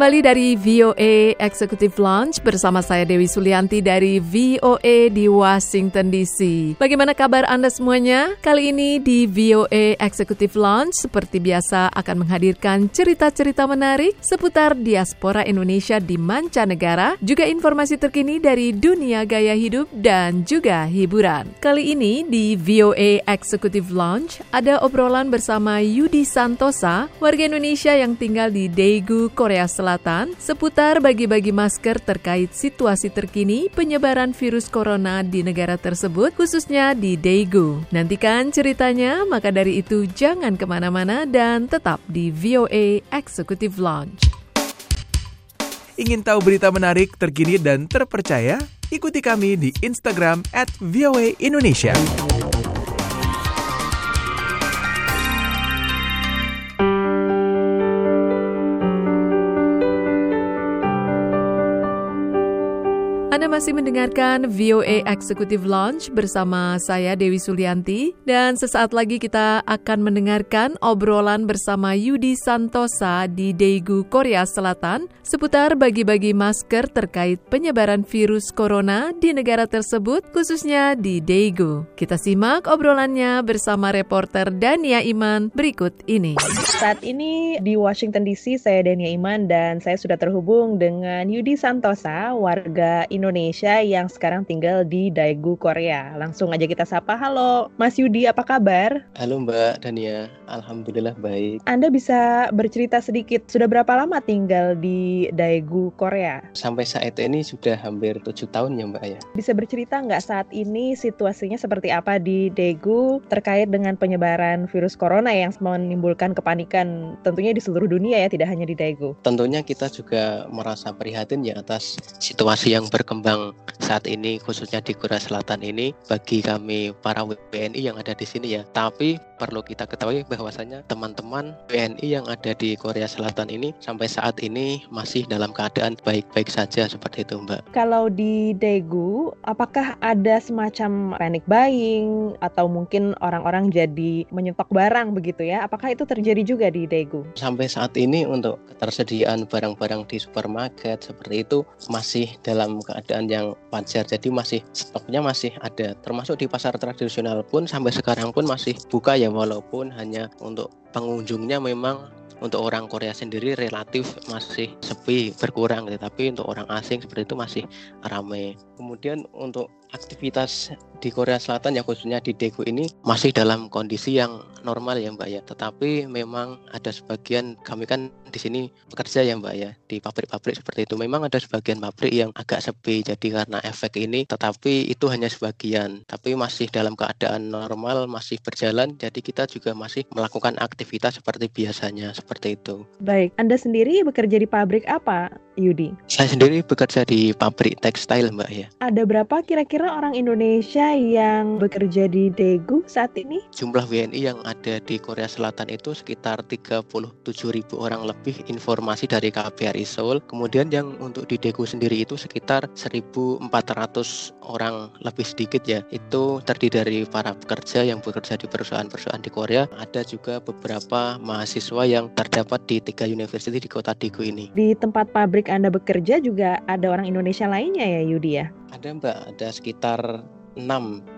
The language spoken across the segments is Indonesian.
Kembali dari VOA Executive Lounge bersama saya Dewi Sulianti dari VOA di Washington DC. Bagaimana kabar Anda semuanya? Kali ini di VOA Executive Lounge seperti biasa akan menghadirkan cerita-cerita menarik seputar diaspora Indonesia di mancanegara, juga informasi terkini dari dunia gaya hidup dan juga hiburan. Kali ini di VOA Executive Lounge ada obrolan bersama Yudi Santosa, warga Indonesia yang tinggal di Daegu, Korea Selatan seputar bagi-bagi masker terkait situasi terkini penyebaran virus corona di negara tersebut, khususnya di Daegu. Nantikan ceritanya, maka dari itu jangan ke mana-mana dan tetap di VOA Executive Lounge. Ingin tahu berita menarik, terkini, dan terpercaya? Ikuti kami di Instagram at VOA Indonesia. Anda masih mendengarkan VOA Executive Lounge bersama saya Dewi Sulianti dan sesaat lagi kita akan mendengarkan obrolan bersama Yudi Santosa di Daegu, Korea Selatan seputar bagi-bagi masker terkait penyebaran virus corona di negara tersebut khususnya di Daegu. Kita simak obrolannya bersama reporter Dania Iman berikut ini. Saat ini di Washington DC saya Dania Iman dan saya sudah terhubung dengan Yudi Santosa, warga yang sekarang tinggal di Daegu, Korea. Langsung aja kita sapa. Halo, Mas Yudi, apa kabar? Halo Mbak Dania, Alhamdulillah baik. Anda bisa bercerita sedikit, sudah berapa lama tinggal di Daegu, Korea? Sampai saat ini sudah hampir tujuh tahun ya Mbak ya. Bisa bercerita nggak saat ini situasinya seperti apa di Daegu terkait dengan penyebaran virus corona yang menimbulkan kepanikan tentunya di seluruh dunia ya, tidak hanya di Daegu. Tentunya kita juga merasa prihatin ya atas situasi yang berkembang saat ini khususnya di Korea Selatan ini bagi kami para WNI yang ada di sini ya. Tapi perlu kita ketahui bahwasanya teman-teman WNI yang ada di Korea Selatan ini sampai saat ini masih dalam keadaan baik-baik saja seperti itu Mbak. Kalau di Daegu, apakah ada semacam panic buying atau mungkin orang-orang jadi menyetok barang begitu ya? Apakah itu terjadi juga di Daegu? Sampai saat ini untuk ketersediaan barang-barang di supermarket seperti itu masih dalam keadaan yang wajar. Jadi masih stoknya masih ada. Termasuk di pasar tradisional pun sampai sekarang pun masih buka ya walaupun hanya untuk pengunjungnya memang untuk orang Korea sendiri relatif masih sepi berkurang tetapi untuk orang asing seperti itu masih ramai kemudian untuk aktivitas di Korea Selatan yang khususnya di Daegu ini masih dalam kondisi yang normal ya Mbak ya. Tetapi memang ada sebagian kami kan di sini bekerja ya Mbak ya di pabrik-pabrik seperti itu. Memang ada sebagian pabrik yang agak sepi jadi karena efek ini tetapi itu hanya sebagian. Tapi masih dalam keadaan normal masih berjalan jadi kita juga masih melakukan aktivitas seperti biasanya seperti itu. Baik, Anda sendiri bekerja di pabrik apa, Yudi? Saya sendiri bekerja di pabrik tekstil Mbak ya. Ada berapa kira-kira orang Indonesia yang bekerja di Daegu saat ini? Jumlah WNI yang ada di Korea Selatan itu sekitar 37 ribu orang lebih informasi dari KBRI Seoul. Kemudian yang untuk di Daegu sendiri itu sekitar 1.400 orang lebih sedikit ya. Itu terdiri dari para pekerja yang bekerja di perusahaan-perusahaan di Korea. Ada juga beberapa mahasiswa yang terdapat di tiga university di kota Daegu ini. Di tempat pabrik Anda bekerja juga ada orang Indonesia lainnya ya Yudi ya? Ada Mbak, ada sekitar 6,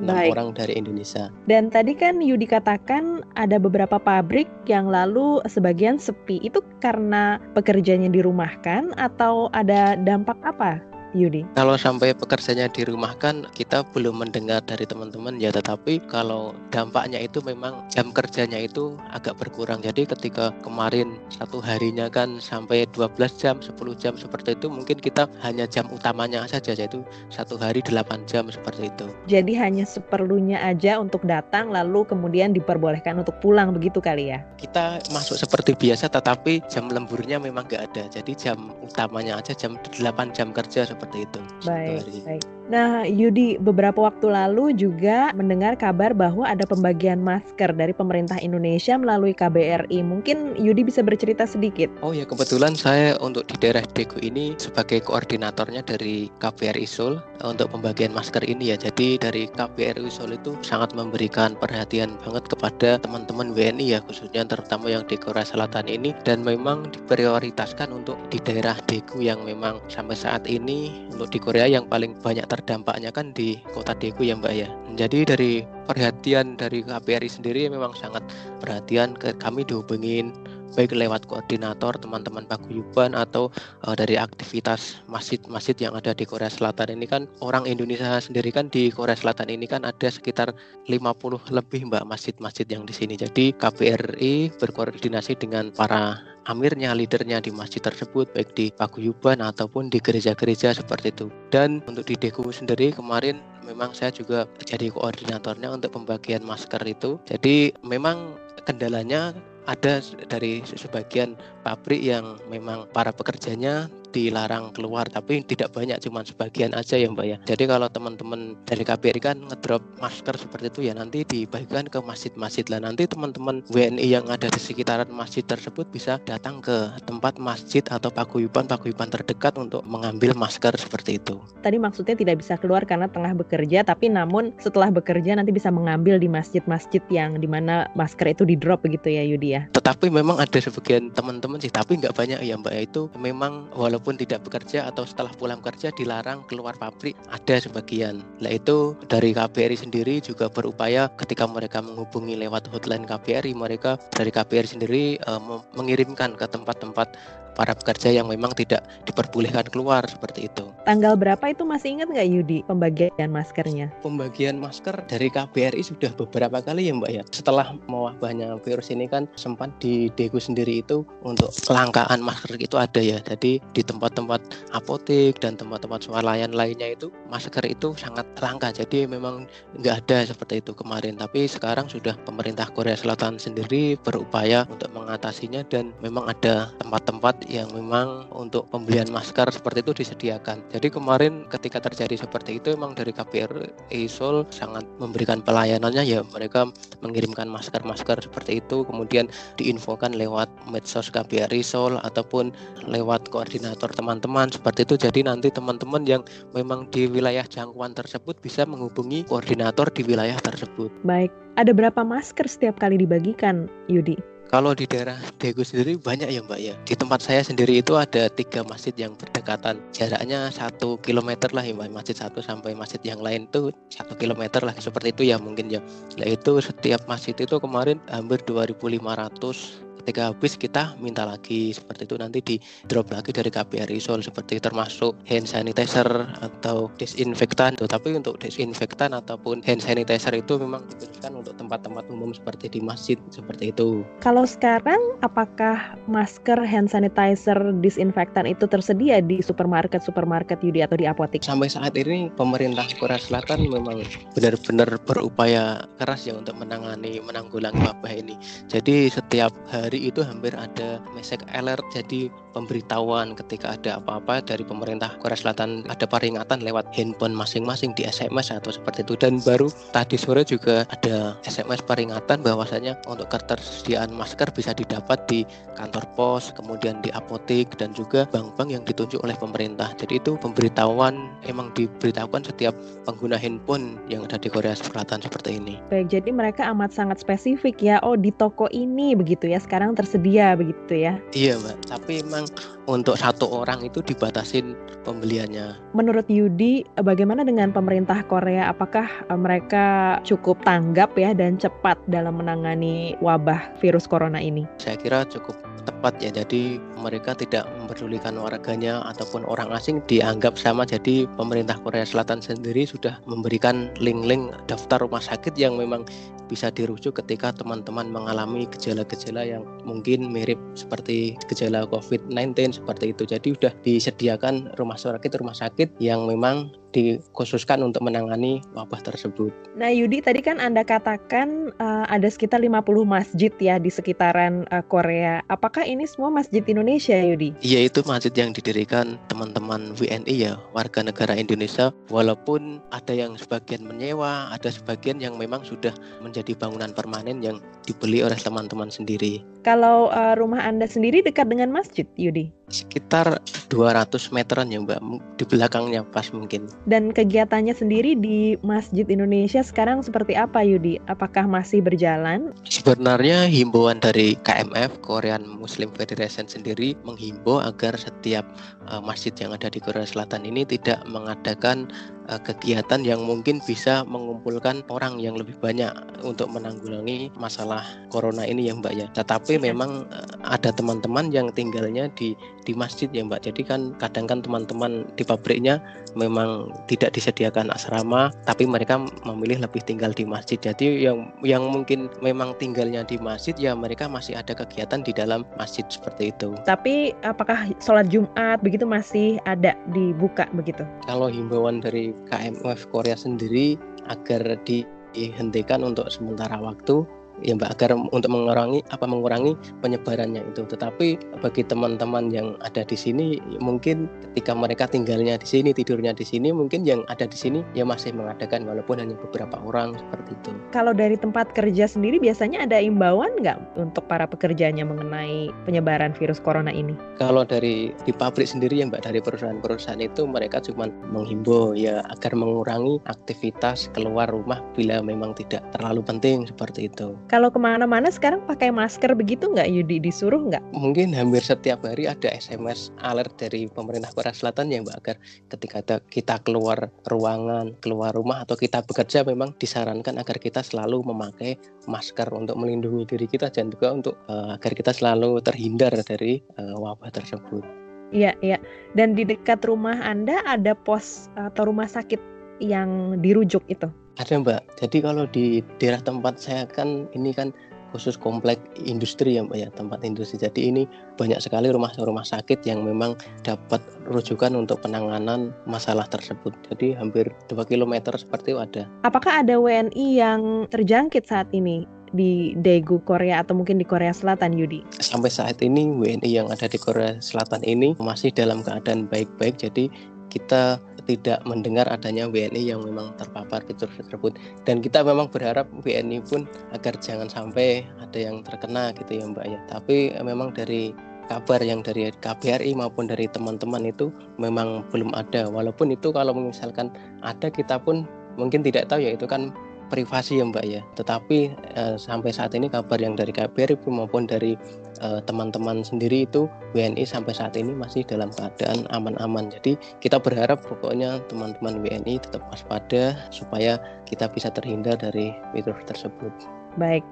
6 Baik. orang dari Indonesia. Dan tadi kan Yudi katakan ada beberapa pabrik yang lalu sebagian sepi. Itu karena pekerjanya dirumahkan atau ada dampak apa, Yudi? Kalau sampai pekerjanya dirumahkan, kita belum mendengar dari teman-teman ya. Tetapi kalau dampaknya itu memang jam kerjanya itu agak berkurang. Jadi ketika kemarin satu harinya kan sampai 12 jam, 10 jam seperti itu, mungkin kita hanya jam utamanya saja, yaitu satu hari 8 jam seperti itu. Jadi hanya seperlunya aja untuk datang lalu kemudian diperbolehkan untuk pulang begitu kali ya? Kita masuk seperti biasa, tetapi jam lemburnya memang nggak ada. Jadi jam utamanya aja jam 8 jam kerja seperti itu. satu Baik, baik. Nah, Yudi, beberapa waktu lalu juga mendengar kabar bahwa ada pembagian masker dari pemerintah Indonesia melalui KBRI. Mungkin Yudi bisa bercerita sedikit. Oh ya kebetulan saya untuk di daerah Daegu ini sebagai koordinatornya dari KBRI Seoul eh, untuk pembagian masker ini ya. Jadi dari KBRI Seoul itu sangat memberikan perhatian banget kepada teman-teman WNI ya khususnya terutama yang di Korea Selatan ini dan memang diprioritaskan untuk di daerah Daegu yang memang sampai saat ini untuk di Korea yang paling banyak terdampaknya kan di kota Daegu ya Mbak ya. Jadi dari perhatian dari KBRI sendiri memang sangat perhatian ke kami dihubungin baik lewat koordinator teman-teman paguyuban atau uh, dari aktivitas masjid-masjid yang ada di Korea Selatan ini kan orang Indonesia sendiri kan di Korea Selatan ini kan ada sekitar 50 lebih Mbak masjid-masjid yang di sini. Jadi KBRI berkoordinasi dengan para amirnya, leadernya di masjid tersebut, baik di paguyuban ataupun di gereja-gereja seperti itu. Dan untuk di Deku sendiri kemarin memang saya juga jadi koordinatornya untuk pembagian masker itu. Jadi memang kendalanya ada dari sebagian pabrik yang memang para pekerjanya dilarang keluar tapi tidak banyak cuma sebagian aja ya Mbak ya. Jadi kalau teman-teman dari KBRI kan ngedrop masker seperti itu ya nanti dibagikan ke masjid-masjid lah nanti teman-teman WNI yang ada di sekitaran masjid tersebut bisa datang ke tempat masjid atau paguyuban-paguyuban terdekat untuk mengambil masker seperti itu. Tadi maksudnya tidak bisa keluar karena tengah bekerja, tapi namun setelah bekerja nanti bisa mengambil di masjid-masjid yang di mana masker itu di drop begitu ya Yudi ya. Tetapi memang ada sebagian teman-teman sih tapi nggak banyak ya Mbak ya itu memang walaupun walaupun tidak bekerja atau setelah pulang kerja dilarang keluar pabrik ada sebagian. Nah itu dari KBRI sendiri juga berupaya ketika mereka menghubungi lewat hotline KBRI mereka dari KBRI sendiri uh, mengirimkan ke tempat-tempat para pekerja yang memang tidak diperbolehkan keluar seperti itu. Tanggal berapa itu masih ingat nggak Yudi pembagian maskernya? Pembagian masker dari KBRI sudah beberapa kali ya Mbak ya. Setelah mewabahnya virus ini kan sempat di Degu sendiri itu untuk kelangkaan masker itu ada ya. Jadi di tempat-tempat apotek dan tempat-tempat swalayan lainnya itu masker itu sangat langka. Jadi memang nggak ada seperti itu kemarin. Tapi sekarang sudah pemerintah Korea Selatan sendiri berupaya untuk mengatasinya dan memang ada tempat-tempat yang memang untuk pembelian masker seperti itu disediakan. Jadi kemarin ketika terjadi seperti itu memang dari KBRI Seoul sangat memberikan pelayanannya ya mereka mengirimkan masker-masker seperti itu kemudian diinfokan lewat medsos KBRI Seoul ataupun lewat koordinator teman-teman seperti itu. Jadi nanti teman-teman yang memang di wilayah jangkauan tersebut bisa menghubungi koordinator di wilayah tersebut. Baik, ada berapa masker setiap kali dibagikan, Yudi? Kalau di daerah Daegu sendiri banyak ya Mbak ya. Di tempat saya sendiri itu ada tiga masjid yang berdekatan. Jaraknya satu kilometer lah ya Mbak. Masjid satu sampai masjid yang lain itu satu kilometer lah. Seperti itu ya mungkin ya. Nah itu setiap masjid itu kemarin hampir 2.500 ketika habis kita minta lagi seperti itu nanti di drop lagi dari KBRI Seoul seperti termasuk hand sanitizer atau disinfektan. Tapi untuk disinfektan ataupun hand sanitizer itu memang diberikan untuk tempat-tempat umum seperti di masjid seperti itu. Kalau sekarang apakah masker hand sanitizer disinfektan itu tersedia di supermarket supermarket Yudi atau di apotek sampai saat ini pemerintah Korea Selatan memang benar-benar berupaya keras ya untuk menangani menanggulangi wabah ini. Jadi setiap hari hari itu hampir ada mesek alert. Jadi pemberitahuan ketika ada apa-apa dari pemerintah Korea Selatan ada peringatan lewat handphone masing-masing di SMS atau seperti itu. Dan baru tadi sore juga ada SMS peringatan bahwasanya untuk ketersediaan masker bisa didapat di kantor pos kemudian di apotek dan juga bank-bank yang ditunjuk oleh pemerintah. Jadi itu pemberitahuan emang diberitahukan setiap pengguna handphone yang ada di Korea Selatan seperti ini. Baik jadi mereka amat sangat spesifik ya. Oh di toko ini begitu ya. Sekarang tersedia begitu ya. Iya mbak, tapi memang untuk satu orang itu dibatasin pembeliannya. Menurut Yudi, bagaimana dengan pemerintah Korea? Apakah eh, mereka cukup tanggap ya dan cepat dalam menangani wabah virus corona ini? Saya kira cukup tepat ya. Jadi mereka tidak memperdulikan warganya ataupun orang asing dianggap sama. Jadi pemerintah Korea Selatan sendiri sudah memberikan link-link daftar rumah sakit yang memang bisa dirujuk ketika teman-teman mengalami gejala-gejala yang mungkin mirip seperti gejala COVID-19 seperti itu. Jadi sudah disediakan rumah sakit rumah sakit yang memang dikhususkan untuk menangani wabah tersebut. Nah Yudi tadi kan Anda katakan uh, ada sekitar 50 masjid ya di sekitaran uh, Korea. Apakah ini semua masjid Indonesia Yudi? Iya itu masjid yang didirikan teman-teman WNI ya warga negara Indonesia walaupun ada yang sebagian menyewa, ada sebagian yang memang sudah menjadi bangunan permanen yang dibeli oleh teman-teman sendiri. Kalau uh, rumah Anda sendiri dekat dengan masjid Yudi? Sekitar 200 meteran ya Mbak, di belakangnya pas mungkin. Dan kegiatannya sendiri di Masjid Indonesia sekarang seperti apa Yudi? Apakah masih berjalan? Sebenarnya himbauan dari KMF Korean Muslim Federation sendiri menghimbau agar setiap uh, masjid yang ada di Korea Selatan ini tidak mengadakan uh, kegiatan yang mungkin bisa mengumpulkan orang yang lebih banyak untuk menanggulangi masalah corona ini ya Mbak ya. Tetapi memang uh, ada teman-teman yang tinggalnya di di masjid ya Mbak. Jadi kan kadang kan teman-teman di pabriknya memang tidak disediakan asrama, tapi mereka memilih lebih tinggal di masjid. Jadi yang yang mungkin memang tinggalnya di masjid ya mereka masih ada kegiatan di dalam masjid seperti itu. Tapi apakah sholat Jumat begitu masih ada dibuka begitu? Kalau himbauan dari KMUF Korea sendiri agar dihentikan untuk sementara waktu ya Mbak agar untuk mengurangi apa mengurangi penyebarannya itu. Tetapi bagi teman-teman yang ada di sini mungkin ketika mereka tinggalnya di sini, tidurnya di sini, mungkin yang ada di sini ya masih mengadakan walaupun hanya beberapa orang seperti itu. Kalau dari tempat kerja sendiri biasanya ada imbauan nggak untuk para pekerjanya mengenai penyebaran virus corona ini? Kalau dari di pabrik sendiri ya Mbak dari perusahaan-perusahaan itu mereka cuma menghimbau ya agar mengurangi aktivitas keluar rumah bila memang tidak terlalu penting seperti itu. Kalau ke mana-mana sekarang pakai masker begitu nggak Yudi? Disuruh nggak? Mungkin hampir setiap hari ada SMS alert dari pemerintah Korea Selatan ya Mbak agar ketika kita keluar ruangan, keluar rumah atau kita bekerja memang disarankan agar kita selalu memakai masker untuk melindungi diri kita dan juga untuk uh, agar kita selalu terhindar dari uh, wabah tersebut. Iya, iya. Dan di dekat rumah Anda ada pos atau rumah sakit yang dirujuk itu? Ada Mbak. Jadi kalau di daerah tempat saya kan ini kan khusus komplek industri ya Mbak ya, tempat industri. Jadi ini banyak sekali rumah-rumah sakit yang memang dapat rujukan untuk penanganan masalah tersebut. Jadi hampir 2 km seperti itu ada. Apakah ada WNI yang terjangkit saat ini? di Daegu Korea atau mungkin di Korea Selatan Yudi? Sampai saat ini WNI yang ada di Korea Selatan ini masih dalam keadaan baik-baik jadi kita tidak mendengar adanya WNI yang memang terpapar fitur tersebut. Dan kita memang berharap WNI pun agar jangan sampai ada yang terkena gitu ya Mbak ya. Tapi memang dari kabar yang dari KBRI maupun dari teman-teman itu memang belum ada. Walaupun itu kalau misalkan ada kita pun mungkin tidak tahu ya. Itu kan privasi ya Mbak ya. Tetapi eh, sampai saat ini kabar yang dari KBRI maupun dari eh, teman-teman sendiri itu WNI sampai saat ini masih dalam keadaan aman-aman. Jadi kita berharap pokoknya teman-teman WNI tetap waspada supaya kita bisa terhindar dari virus tersebut. Baik.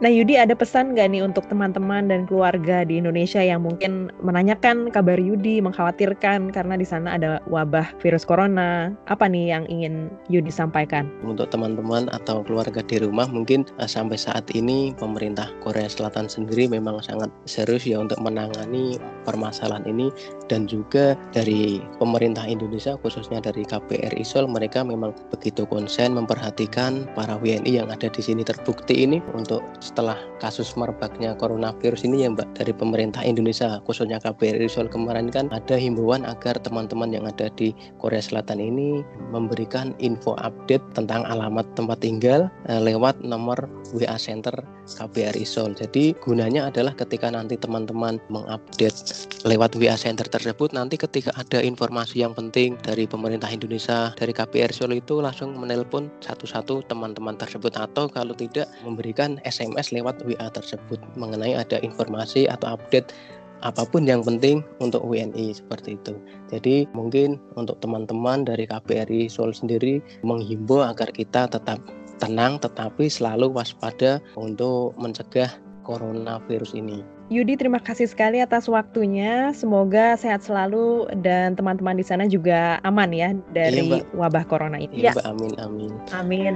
Nah Yudi ada pesan nggak nih untuk teman-teman dan keluarga di Indonesia yang mungkin menanyakan kabar Yudi, mengkhawatirkan karena di sana ada wabah virus corona. Apa nih yang ingin Yudi sampaikan? Untuk teman-teman atau keluarga di rumah mungkin uh, sampai saat ini pemerintah Korea Selatan sendiri memang sangat serius ya untuk menangani permasalahan ini dan juga dari pemerintah Indonesia khususnya dari KBRI Seoul mereka memang begitu konsen memperhatikan para WNI yang ada di sini terbukti ini untuk setelah kasus merebaknya coronavirus ini ya Mbak dari pemerintah Indonesia khususnya KBRI Seoul kemarin kan ada himbauan agar teman-teman yang ada di Korea Selatan ini memberikan info update tentang alamat tempat tinggal eh, lewat nomor WA Center KBRI Seoul. Jadi gunanya adalah ketika nanti teman-teman mengupdate lewat WA Center tersebut nanti ketika ada informasi yang penting dari pemerintah Indonesia dari KBRI Seoul itu langsung menelpon satu-satu teman-teman tersebut atau kalau tidak memberikan SMS lewat WA tersebut mengenai ada informasi atau update apa pun yang penting untuk WNI seperti itu. Jadi mungkin untuk teman-teman dari KBRI Seoul sendiri menghimbau agar kita tetap tenang tetapi selalu waspada untuk mencegah coronavirus ini. Yudi, terima kasih sekali atas waktunya. Semoga sehat selalu dan teman-teman di sana juga aman ya dari iya, wabah corona ini. Iya, ya. Mbak, amin, amin. Amin.